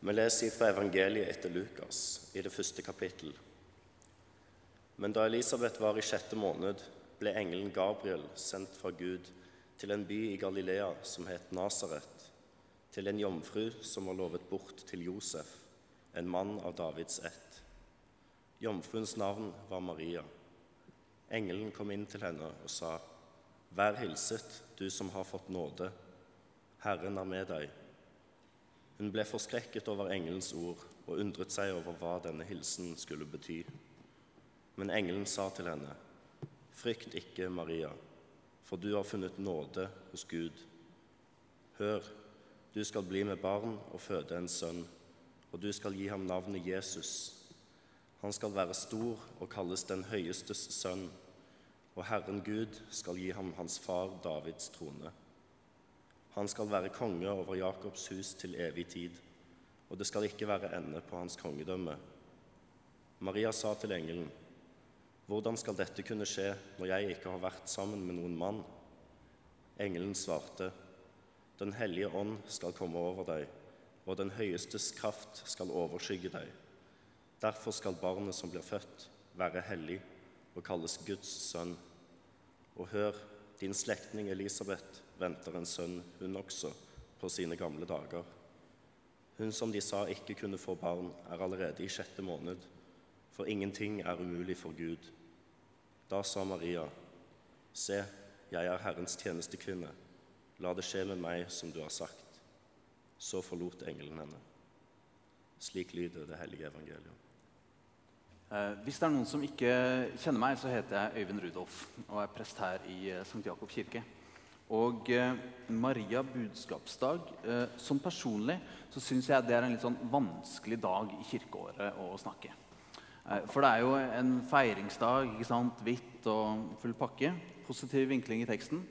Vi leser fra evangeliet etter Lukas i det første kapittel. Men da Elisabeth var i sjette måned, ble engelen Gabriel sendt fra Gud til en by i Galilea som het Nasaret, til en jomfru som var lovet bort til Josef, en mann av Davids ett. Jomfruens navn var Maria. Engelen kom inn til henne og sa, Vær hilset, du som har fått nåde. Herren er med deg. Hun ble forskrekket over engelens ord og undret seg over hva denne hilsen skulle bety. Men engelen sa til henne, Frykt ikke, Maria, for du har funnet nåde hos Gud. Hør, du skal bli med barn og føde en sønn, og du skal gi ham navnet Jesus. Han skal være stor og kalles den høyestes sønn, og Herren Gud skal gi ham hans far Davids trone. Han skal være konge over Jakobs hus til evig tid, og det skal ikke være ende på hans kongedømme. Maria sa til engelen, Hvordan skal dette kunne skje når jeg ikke har vært sammen med noen mann? Engelen svarte, Den hellige ånd skal komme over deg, og den høyestes kraft skal overskygge deg. Derfor skal barnet som blir født, være hellig og kalles Guds sønn. Og hør, din slektning Elisabeth venter en sønn, hun også, på sine gamle dager. Hun som de sa ikke kunne få barn, er allerede i sjette måned, for ingenting er umulig for Gud. Da sa Maria, Se, jeg er Herrens tjenestekvinne. La det skje med meg som du har sagt. Så forlot engelen henne. Slik lyder det hellige evangeliet. Eh, hvis det er noen som ikke kjenner meg, så heter jeg Øyvind Rudolf og er prest her i eh, St. Jakob kirke. Og eh, Maria budskapsdag eh, Som personlig så syns jeg det er en litt sånn vanskelig dag i kirkeåret å snakke. Eh, for det er jo en feiringsdag. ikke sant? Hvitt og full pakke. Positiv vinkling i teksten.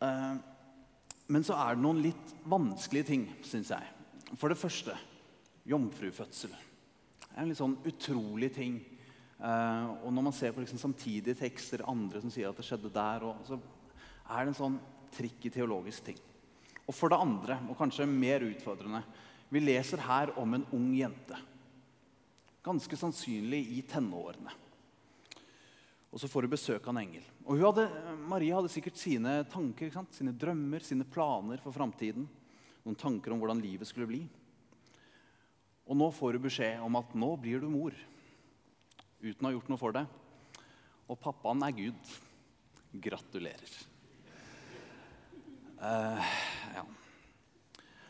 Men så er det noen litt vanskelige ting, syns jeg. For det første jomfrufødsel. Det er en litt sånn utrolig ting. Og når man ser på liksom samtidige tekster, andre som sier at det skjedde der, og, så er det en sånn tricky teologisk ting. Og for det andre, og kanskje mer utfordrende, vi leser her om en ung jente. Ganske sannsynlig i tenårene. Og så får hun besøk av en engel. Og hadde, Maria hadde sikkert sine tanker, sine drømmer, sine planer for framtiden. Noen tanker om hvordan livet skulle bli. Og nå får hun beskjed om at nå blir du mor. Uten å ha gjort noe for det. Og pappaen er Gud. Gratulerer. Uh, ja.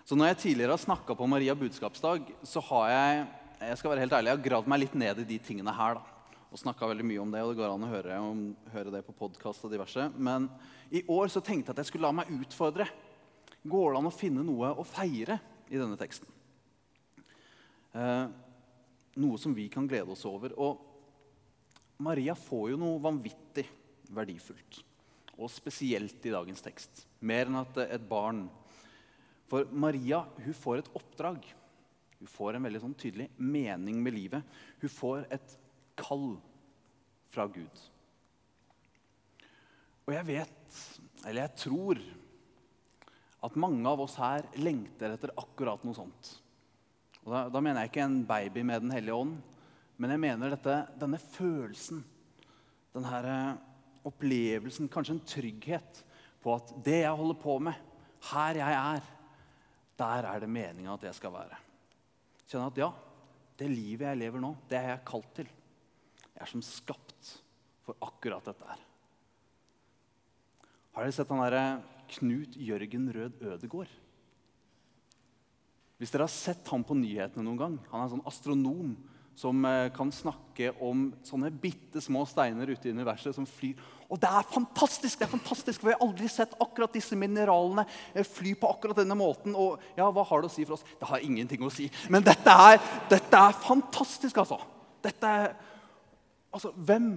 Så når jeg tidligere har snakka på Maria budskapsdag, så har jeg jeg skal være helt ærlig, jeg har gravd meg litt ned i de tingene her. da, Og snakka veldig mye om det, og det går an å høre, om, høre det på podkast og diverse. Men i år så tenkte jeg at jeg skulle la meg utfordre. Går det an å finne noe å feire i denne teksten? Uh, noe som vi kan glede oss over. Og Maria får jo noe vanvittig verdifullt. Og spesielt i dagens tekst. Mer enn at et barn For Maria hun får et oppdrag. Hun får en veldig sånn tydelig mening med livet. Hun får et kall fra Gud. Og jeg vet, eller jeg tror, at mange av oss her lengter etter akkurat noe sånt. Og da, da mener jeg ikke en baby med Den hellige ånd, men jeg mener dette, denne følelsen, denne opplevelsen, kanskje en trygghet på at det jeg holder på med, her jeg er, der er det meninga at jeg skal være. Kjenne at ja, det livet jeg lever nå, det er jeg kalt til. Jeg er som skapt for akkurat dette her. Har dere sett han derre Knut Jørgen Rød Ødegård? Hvis dere har sett ham på nyhetene noen gang Han er en sånn astronom som eh, kan snakke om sånne bitte små steiner ute i universet som flyr. Og det er fantastisk! det er fantastisk, for Vi har aldri sett akkurat disse mineralene eh, fly på akkurat denne måten. Og ja, hva har det å si for oss? Det har ingenting å si. Men dette er, dette er fantastisk, altså. Dette er, altså, Hvem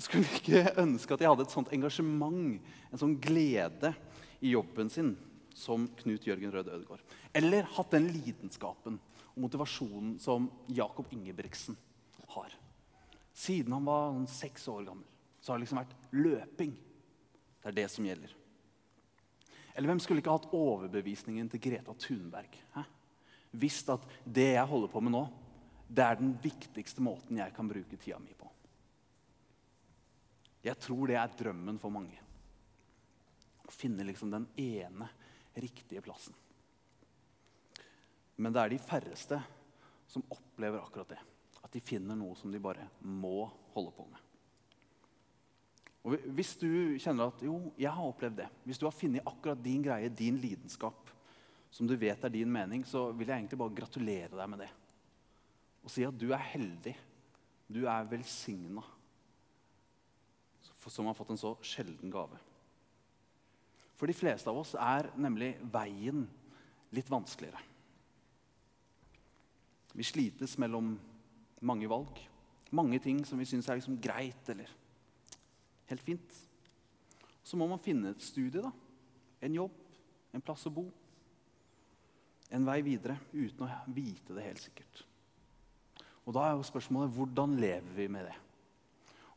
skulle ikke ønske at jeg hadde et sånt engasjement, en sånn glede i jobben sin som Knut Jørgen Rød Ødegård? Eller hatt den lidenskapen og motivasjonen som Jakob Ingebrigtsen har. Siden han var seks år gammel, så har det liksom vært løping. Det er det som gjelder. Eller hvem skulle ikke hatt overbevisningen til Greta Thunberg? Hæ? Visst at det jeg holder på med nå, det er den viktigste måten jeg kan bruke tida mi på. Jeg tror det er drømmen for mange. Å finne liksom den ene riktige plassen. Men det er de færreste som opplever akkurat det. At de finner noe som de bare må holde på med. Og Hvis du kjenner at jo, jeg har opplevd det, hvis du har funnet akkurat din greie, din lidenskap, som du vet er din mening, så vil jeg egentlig bare gratulere deg med det. Og si at du er heldig. Du er velsigna som har fått en så sjelden gave. For de fleste av oss er nemlig veien litt vanskeligere. Vi slites mellom mange valg. Mange ting som vi syns er liksom greit eller helt fint. Så må man finne et studie, da. en jobb, en plass å bo. En vei videre uten å vite det helt sikkert. Og Da er jo spørsmålet hvordan lever vi med det?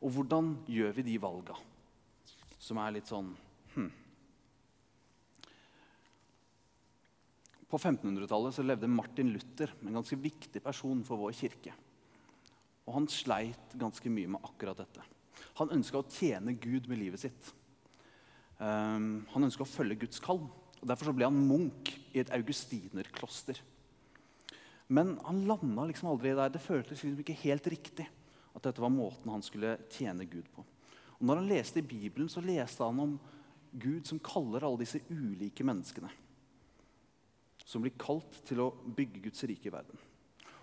Og hvordan gjør vi de valga som er litt sånn hm. På 1500-tallet levde Martin Luther, en ganske viktig person for vår kirke. Og Han sleit ganske mye med akkurat dette. Han ønska å tjene Gud med livet sitt. Um, han ønska å følge Guds kall. og Derfor ble han munk i et augustinerkloster. Men han landa liksom aldri der. Det føltes liksom ikke helt riktig at dette var måten han skulle tjene Gud på. Og når han leste i Bibelen, så leste han om Gud som kaller alle disse ulike menneskene. Som blir kalt til å bygge Guds rike i verden.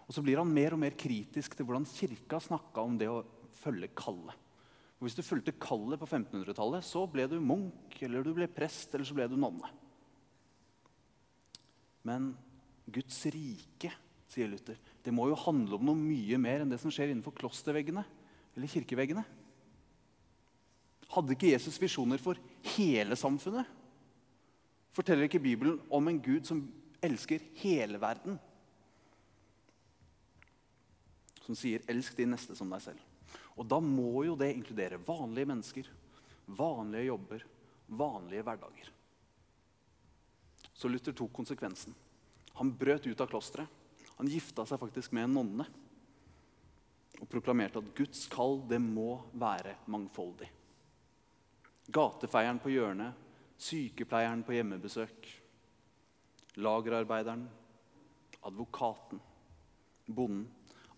Og så blir han mer og mer kritisk til hvordan kirka snakka om det å følge kallet. Og hvis du fulgte kallet på 1500-tallet, så ble du munk, eller du ble prest, eller så ble du nonne. Men Guds rike sier Luther. Det må jo handle om noe mye mer enn det som skjer innenfor klosterveggene eller kirkeveggene. Hadde ikke Jesus visjoner for hele samfunnet? Forteller ikke Bibelen om en Gud som elsker hele verden? Som sier 'elsk din neste som deg selv'. Og Da må jo det inkludere vanlige mennesker, vanlige jobber, vanlige hverdager. Så Luther tok konsekvensen. Han brøt ut av klosteret han gifta seg faktisk med en nonne og proklamerte at Guds kall det må være mangfoldig. Gatefeieren på hjørnet, sykepleieren på hjemmebesøk, lagerarbeideren, advokaten, bonden.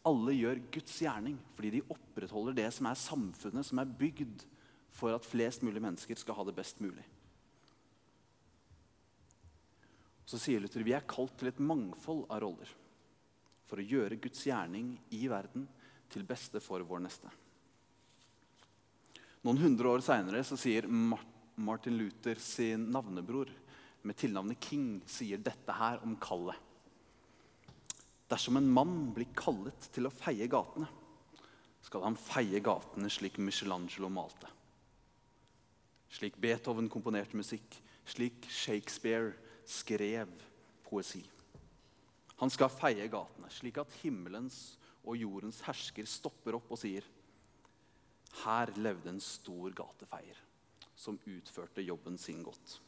Alle gjør Guds gjerning fordi de opprettholder det som er samfunnet som er bygd for at flest mulig mennesker skal ha det best mulig. Så sier Luther vi er kalt til et mangfold av roller for å gjøre Guds gjerning i verden til beste for vår neste. Noen hundre år seinere sier Martin Luther sin navnebror med tilnavnet King sier dette her om kallet. Dersom en mann blir kallet til å feie gatene, skal han feie gatene slik Michelangelo malte. Slik Beethoven komponerte musikk, slik Shakespeare skrev poesi. Han skal feie gatene, slik at himmelens og jordens hersker stopper opp og sier Her levde en stor gatefeier som utførte jobben sin godt.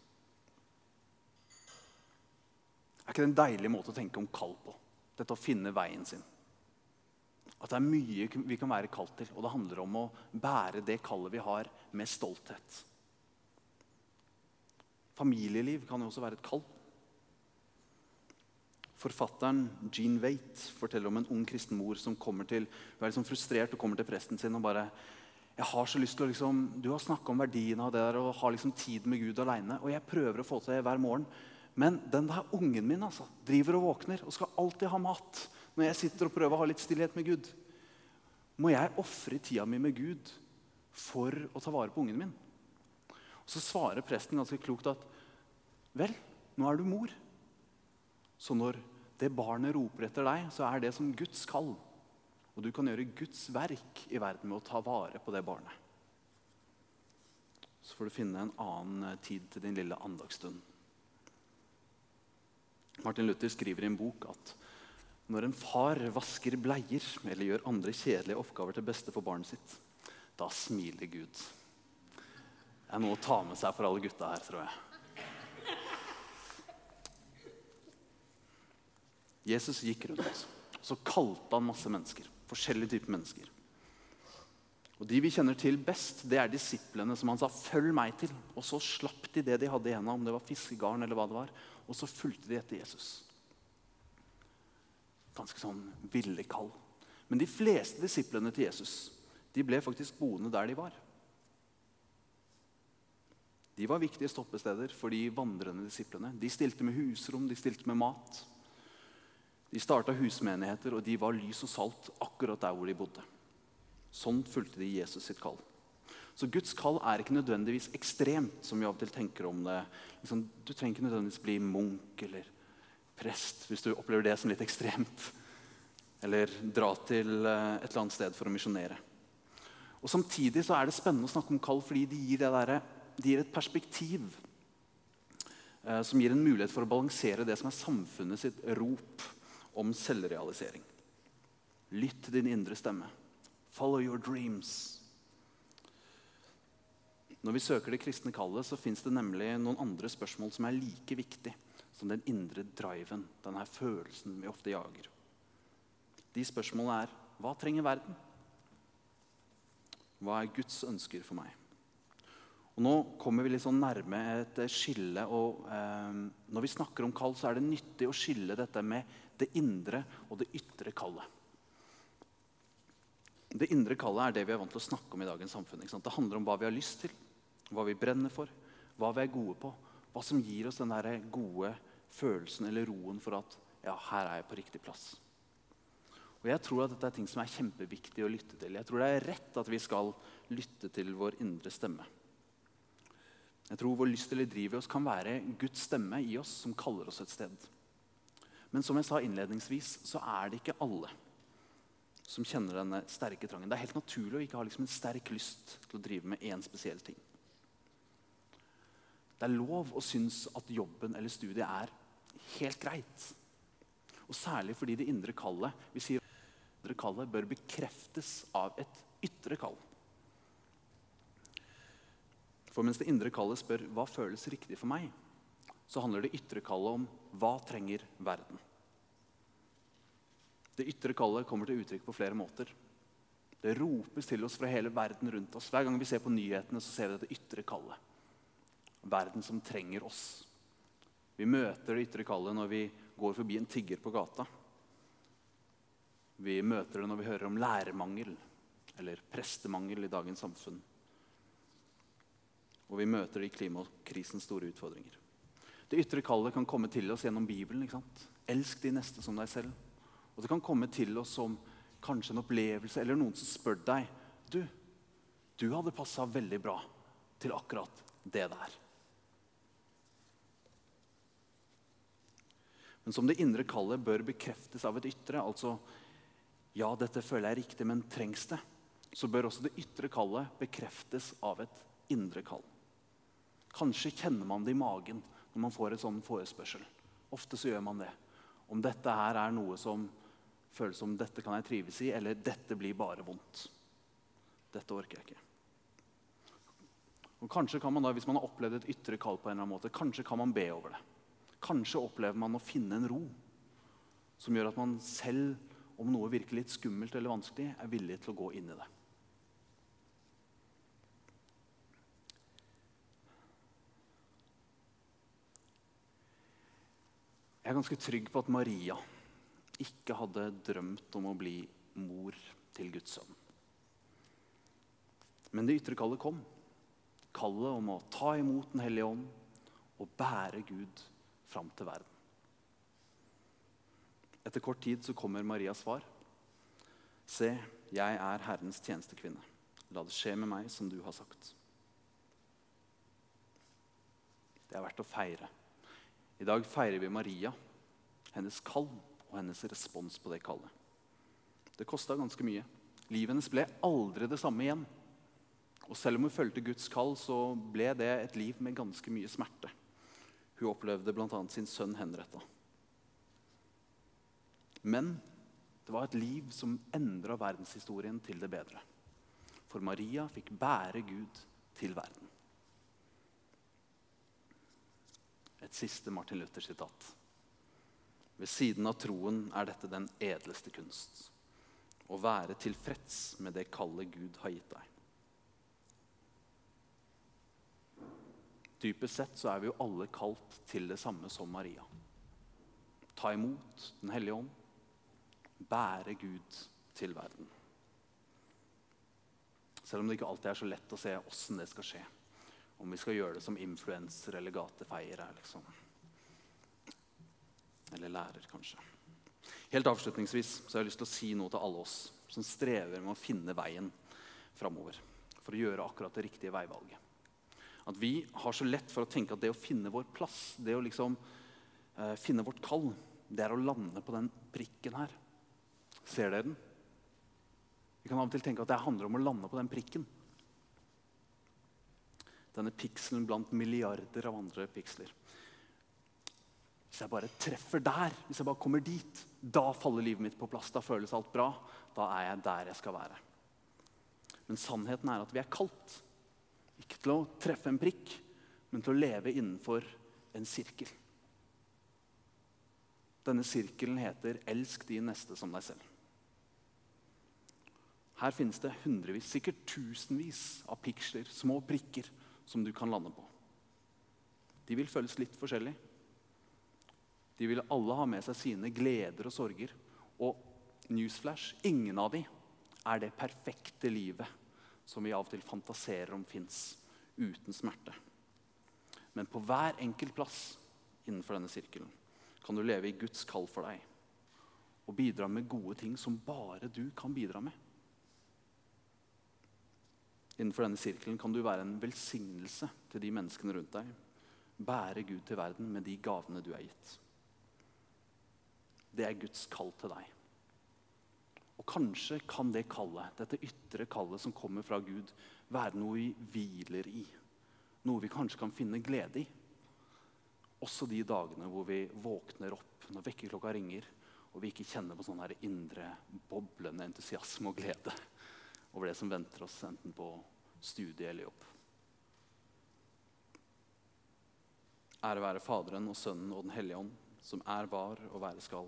Er ikke det en deilig måte å tenke om kall på? Dette å finne veien sin. At det er mye vi kan være kalt til, og det handler om å bære det kallet vi har, med stolthet. Familieliv kan jo også være et kall. Forfatteren Jean Waite forteller om en ung kristen mor som kommer til, hun er liksom frustrert og kommer til presten sin og bare jeg har så lyst til å liksom, Du har snakka om verdien av det der og har liksom tid med Gud aleine. Og jeg prøver å få til det hver morgen. Men den der ungen min altså, driver og våkner og skal alltid ha mat. Når jeg sitter og prøver å ha litt stillhet med Gud. Må jeg ofre tida mi med Gud for å ta vare på ungen min? Og Så svarer presten ganske klokt at vel, nå er du mor. Så når det barnet roper etter deg, så er det som Guds kall. Og du kan gjøre Guds verk i verden med å ta vare på det barnet. Så får du finne en annen eh, tid til din lille andagsstund. Martin Luther skriver i en bok at når en far vasker bleier eller gjør andre kjedelige oppgaver til beste for barnet sitt, da smiler Gud. Det er noe å ta med seg for alle gutta her, tror jeg. Jesus gikk rundt. Så kalte han masse mennesker. Forskjellige typer mennesker. Og De vi kjenner til best, det er disiplene som han sa 'følg meg til'. Og så slapp de det de hadde i hendene, om det var fiskegarn eller hva det var. Og så fulgte de etter Jesus. Ganske sånn ville kall. Men de fleste disiplene til Jesus de ble faktisk boende der de var. De var viktige stoppesteder for de vandrende disiplene. De stilte med husrom, de stilte med mat. De starta husmenigheter, og de var lys og salt akkurat der hvor de bodde. Sånn fulgte de Jesus sitt kall. Så Guds kall er ikke nødvendigvis ekstremt, som vi av og til tenker om det. Liksom, du trenger ikke nødvendigvis bli munk eller prest hvis du opplever det som litt ekstremt. Eller dra til eh, et eller annet sted for å misjonere. Og Samtidig så er det spennende å snakke om kall fordi de gir, der, de gir et perspektiv eh, som gir en mulighet for å balansere det som er samfunnet sitt rop om selvrealisering. Lytt til din indre stemme. Follow your dreams. Når vi søker det kristne kallet, så fins det nemlig noen andre spørsmål som er like viktig som den indre driven, denne følelsen vi ofte jager. De spørsmålene er hva trenger verden? Hva er Guds ønsker for meg? Og Nå kommer vi litt sånn nærme et skille. og eh, Når vi snakker om kall, så er det nyttig å skille dette med det indre og det ytre kallet. Det indre kallet er det vi er vant til å snakke om i dagens samfunn. Det handler om hva vi har lyst til, hva vi brenner for, hva vi er gode på. Hva som gir oss den der gode følelsen eller roen for at ja, her er jeg på riktig plass. Og Jeg tror at dette er ting som er kjempeviktig å lytte til. Jeg tror det er rett at vi skal lytte til vår indre stemme. Jeg tror vår lyst eller driv i oss kan være Guds stemme i oss som kaller oss et sted. Men som jeg sa innledningsvis, så er det ikke alle som kjenner denne sterke trangen. Det er helt naturlig å ikke ha liksom en sterk lyst til å drive med én spesiell ting. Det er lov å synes at jobben eller studiet er helt greit. Og særlig fordi det indre kallet vi sier det indre kallet bør bekreftes av et ytre kall. For mens det indre kallet spør hva føles riktig for meg, så handler det ytre kallet om hva trenger verden. Det ytre kallet kommer til uttrykk på flere måter. Det ropes til oss fra hele verden rundt oss. Hver gang vi ser på nyhetene, så ser vi dette ytre kallet. Verden som trenger oss. Vi møter det ytre kallet når vi går forbi en tigger på gata. Vi møter det når vi hører om lærermangel eller prestemangel i dagens samfunn. Og vi møter det i klimakrisens store utfordringer. Det ytre kallet kan komme til oss gjennom Bibelen. ikke sant? Elsk de neste som deg selv. Og det kan komme til oss som kanskje en opplevelse eller noen som spør deg du, du hadde passa veldig bra til akkurat det der. Men som det indre kallet bør bekreftes av et ytre, altså ja, dette føler jeg er riktig, men trengs det? Så bør også det ytre kallet bekreftes av et indre kall. Kanskje kjenner man det i magen når man får et sånn forespørsel. Ofte så gjør man det. Om dette her er noe som føles som dette kan jeg trives i, eller dette blir bare vondt. Dette orker jeg ikke. Og kanskje kan man da, Hvis man har opplevd et ytre kall, på en eller annen måte, kanskje kan man be over det. Kanskje opplever man å finne en ro som gjør at man selv, om noe virker litt skummelt eller vanskelig, er villig til å gå inn i det. Jeg er ganske trygg på at Maria ikke hadde drømt om å bli mor til Guds sønn. Men det ytre kallet kom. Kallet om å ta imot Den hellige ånd og bære Gud fram til verden. Etter kort tid så kommer Marias svar. Se, jeg er Herrens tjenestekvinne. La det skje med meg som du har sagt. Det er verdt å feire. I dag feirer vi Maria, hennes kall og hennes respons på det kallet. Det kosta ganske mye. Livet hennes ble aldri det samme igjen. Og selv om hun fulgte Guds kall, så ble det et liv med ganske mye smerte. Hun opplevde bl.a. sin sønn henretta. Men det var et liv som endra verdenshistorien til det bedre. For Maria fikk bære Gud til verden. Et siste Martin Luther-sitat. Ved siden av troen er dette den edleste kunst. Å være tilfreds med det kallet Gud har gitt deg. Dypest sett så er vi jo alle kalt til det samme som Maria. Ta imot Den hellige ånd. Bære Gud til verden. Selv om det ikke alltid er så lett å se åssen det skal skje. Om vi skal gjøre det som influenser eller gatefeiere. Liksom. Eller lærer, kanskje. Helt avslutningsvis så har jeg lyst til å si noe til alle oss som strever med å finne veien framover. For å gjøre akkurat det riktige veivalget. At vi har så lett for å tenke at det å finne vår plass, det å liksom eh, finne vårt kall, det er å lande på den prikken her. Ser dere den? Vi kan av og til tenke at det handler om å lande på den prikken. Denne pikselen blant milliarder av andre piksler. Hvis jeg bare treffer der, hvis jeg bare kommer dit, da faller livet mitt på plass. Da føles alt bra. Da er jeg der jeg skal være. Men sannheten er at vi er kalt. Ikke til å treffe en prikk, men til å leve innenfor en sirkel. Denne sirkelen heter 'Elsk de neste som deg selv'. Her finnes det hundrevis, sikkert tusenvis av piksler, små prikker, som du kan lande på. De vil føles litt forskjellig. De vil alle ha med seg sine gleder og sorger. Og newsflash ingen av de er det perfekte livet som vi av og til fantaserer om fins uten smerte. Men på hver enkelt plass innenfor denne sirkelen kan du leve i Guds kall for deg og bidra med gode ting som bare du kan bidra med. Innenfor denne sirkelen kan du være en velsignelse til de menneskene rundt deg. Bære Gud til verden med de gavene du er gitt. Det er Guds kall til deg. Og kanskje kan det kallet, dette ytre kallet som kommer fra Gud, være noe vi hviler i. Noe vi kanskje kan finne glede i. Også de dagene hvor vi våkner opp når vekkerklokka ringer, og vi ikke kjenner på sånn her indre boblende entusiasme og glede over det som venter oss, enten på studie eller jobb. Ære være Faderen og Sønnen og Den hellige ånd, som er, var og være skal.